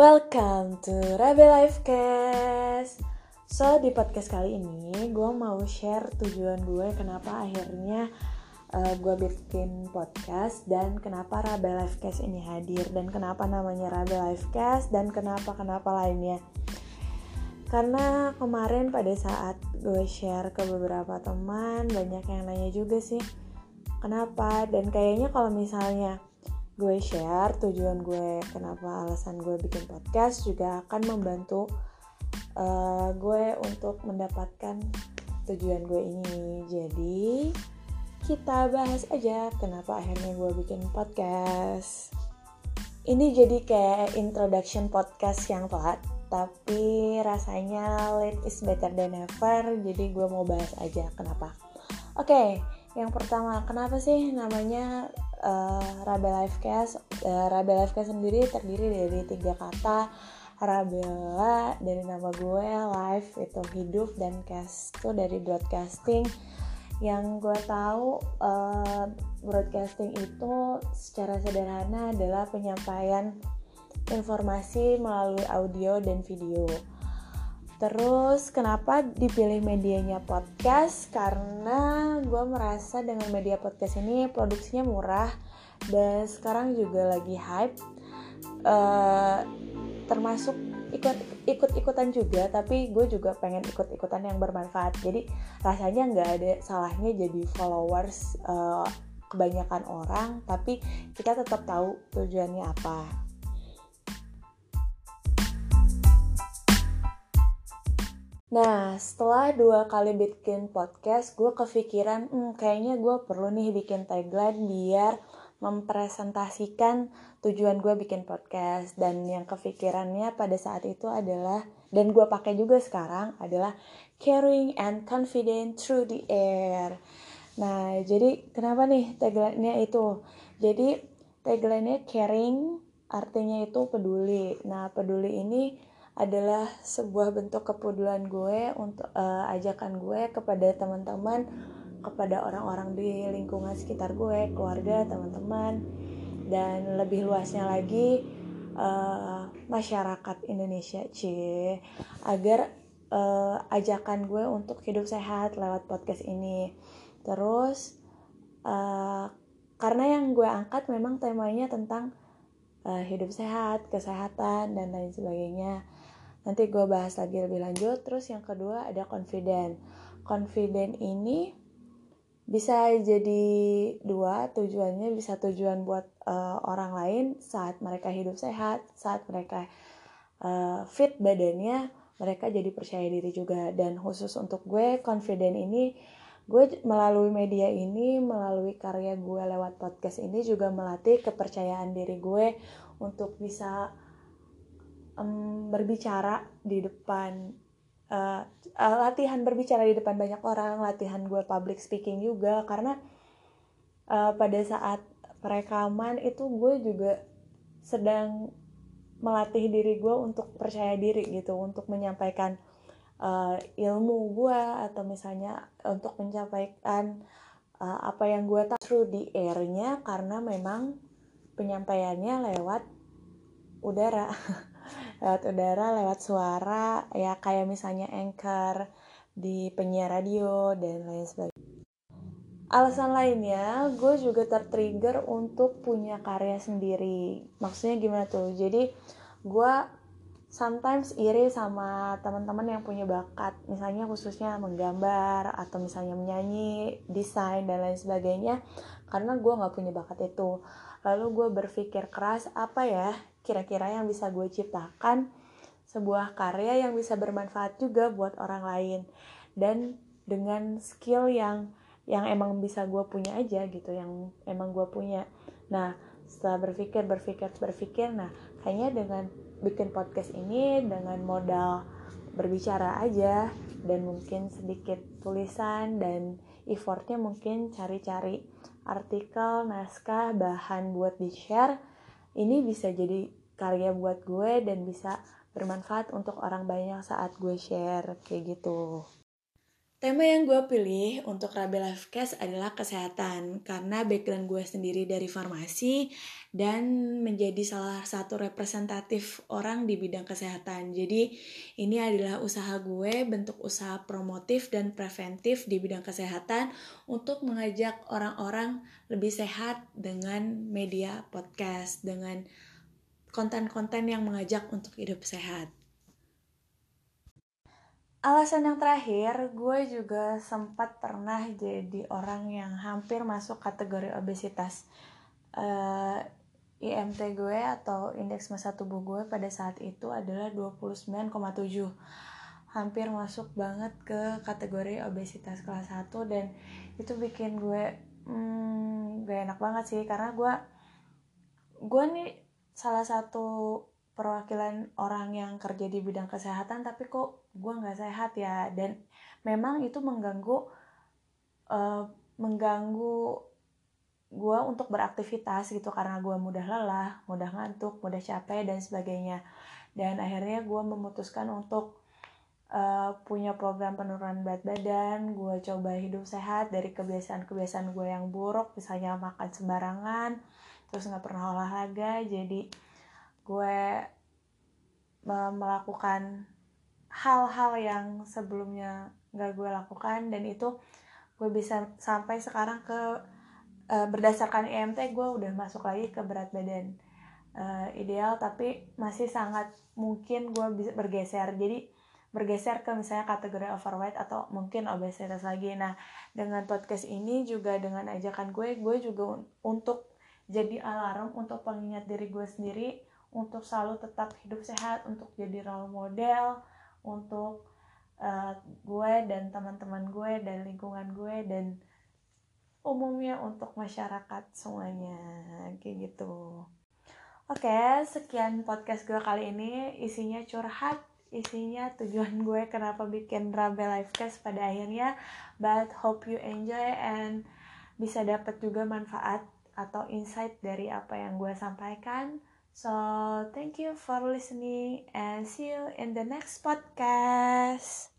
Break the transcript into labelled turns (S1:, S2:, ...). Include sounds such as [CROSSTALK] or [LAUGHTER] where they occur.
S1: Welcome to Rabe Lifecast. So di podcast kali ini gue mau share tujuan gue kenapa akhirnya uh, gue bikin podcast dan kenapa Rabe Lifecast ini hadir dan kenapa namanya Rabe Lifecast dan kenapa kenapa lainnya. Karena kemarin pada saat gue share ke beberapa teman banyak yang nanya juga sih kenapa dan kayaknya kalau misalnya gue share tujuan gue kenapa alasan gue bikin podcast juga akan membantu uh, gue untuk mendapatkan tujuan gue ini. Jadi kita bahas aja kenapa akhirnya gue bikin podcast. Ini jadi kayak introduction podcast yang telat tapi rasanya late is better than ever jadi gue mau bahas aja kenapa. Oke okay, yang pertama kenapa sih namanya uh, Rabe Lifecast uh, Rabe Lifecast sendiri terdiri dari tiga kata. Rabela dari nama gue live itu hidup dan cast itu dari broadcasting. Yang gue tahu uh, broadcasting itu secara sederhana adalah penyampaian informasi melalui audio dan video Terus kenapa dipilih medianya podcast? Karena gue merasa dengan media podcast ini produksinya murah dan sekarang juga lagi hype. Uh, termasuk ikut ikut ikutan juga tapi gue juga pengen ikut ikutan yang bermanfaat jadi rasanya nggak ada salahnya jadi followers uh, kebanyakan orang tapi kita tetap tahu tujuannya apa Nah, setelah dua kali bikin podcast, gue kepikiran, hmm, kayaknya gue perlu nih bikin tagline biar mempresentasikan tujuan gue bikin podcast. Dan yang kepikirannya pada saat itu adalah, dan gue pakai juga sekarang, adalah caring and confident through the air. Nah, jadi kenapa nih tagline-nya itu? Jadi tagline-nya caring, artinya itu peduli. Nah, peduli ini adalah sebuah bentuk kepedulian gue untuk uh, ajakan gue kepada teman-teman kepada orang-orang di lingkungan sekitar gue keluarga teman-teman dan lebih luasnya lagi uh, masyarakat Indonesia c agar uh, ajakan gue untuk hidup sehat lewat podcast ini. Terus uh, karena yang gue angkat memang temanya tentang uh, hidup sehat kesehatan dan lain sebagainya nanti gue bahas lagi lebih lanjut. Terus yang kedua ada confident. Confident ini bisa jadi dua tujuannya bisa tujuan buat uh, orang lain saat mereka hidup sehat saat mereka uh, fit badannya mereka jadi percaya diri juga. Dan khusus untuk gue confident ini gue melalui media ini melalui karya gue lewat podcast ini juga melatih kepercayaan diri gue untuk bisa um, berbicara di depan uh, uh, latihan berbicara di depan banyak orang latihan gue public speaking juga. Karena uh, pada saat perekaman itu gue juga sedang melatih diri gue untuk percaya diri gitu untuk menyampaikan uh, ilmu gue atau misalnya untuk menyampaikan uh, apa yang gue tahu di airnya karena memang penyampaiannya lewat udara [LAUGHS] lewat udara lewat suara ya kayak misalnya anchor di penyiar radio dan lain sebagainya. Alasan lainnya gue juga tertrigger untuk punya karya sendiri. Maksudnya gimana tuh? Jadi gue sometimes iri sama teman-teman yang punya bakat. Misalnya khususnya menggambar atau misalnya menyanyi desain dan lain sebagainya karena gue nggak punya bakat itu. Lalu gue berpikir keras apa ya kira-kira yang bisa gue ciptakan sebuah karya yang bisa bermanfaat juga buat orang lain. Dan dengan skill yang yang emang bisa gue punya aja gitu yang emang gue punya. Nah setelah berpikir berpikir berpikir nah kayaknya dengan bikin podcast ini dengan modal berbicara aja dan mungkin sedikit tulisan dan effortnya mungkin cari-cari artikel naskah bahan buat di share ini bisa jadi karya buat gue dan bisa bermanfaat untuk orang banyak saat gue share kayak gitu Tema yang gue pilih untuk Rabe Lifecast adalah kesehatan karena background gue sendiri dari farmasi dan menjadi salah satu representatif orang di bidang kesehatan. Jadi ini adalah usaha gue bentuk usaha promotif dan preventif di bidang kesehatan untuk mengajak orang-orang lebih sehat dengan media podcast dengan konten-konten yang mengajak untuk hidup sehat. Alasan yang terakhir, gue juga sempat pernah jadi orang yang hampir masuk kategori obesitas. Uh, eh, IMT gue atau indeks massa tubuh gue pada saat itu adalah 29,7 hampir masuk banget ke kategori obesitas kelas 1 dan itu bikin gue hmm, gak enak banget sih karena gue gue nih salah satu perwakilan orang yang kerja di bidang kesehatan tapi kok gue nggak sehat ya dan memang itu mengganggu uh, mengganggu gue untuk beraktivitas gitu karena gue mudah lelah, mudah ngantuk, mudah capek dan sebagainya. Dan akhirnya gue memutuskan untuk uh, punya program penurunan berat badan. Gue coba hidup sehat dari kebiasaan-kebiasaan gue yang buruk, misalnya makan sembarangan, terus nggak pernah olahraga. Jadi gue melakukan hal-hal yang sebelumnya gak gue lakukan dan itu gue bisa sampai sekarang ke uh, berdasarkan IMT gue udah masuk lagi ke berat badan uh, ideal tapi masih sangat mungkin gue bisa bergeser. Jadi bergeser ke misalnya kategori overweight atau mungkin obesitas lagi. Nah dengan podcast ini juga dengan ajakan gue gue juga untuk jadi alarm untuk pengingat diri gue sendiri untuk selalu tetap hidup sehat untuk jadi role model untuk uh, gue dan teman-teman gue dan lingkungan gue dan umumnya untuk masyarakat semuanya. Kayak gitu. Oke sekian podcast gue kali ini. Isinya curhat isinya tujuan gue kenapa bikin Rabe Livecast pada akhirnya. But hope you enjoy and bisa dapat juga manfaat atau insight dari apa yang gue sampaikan So, thank you for listening and see you in the next podcast.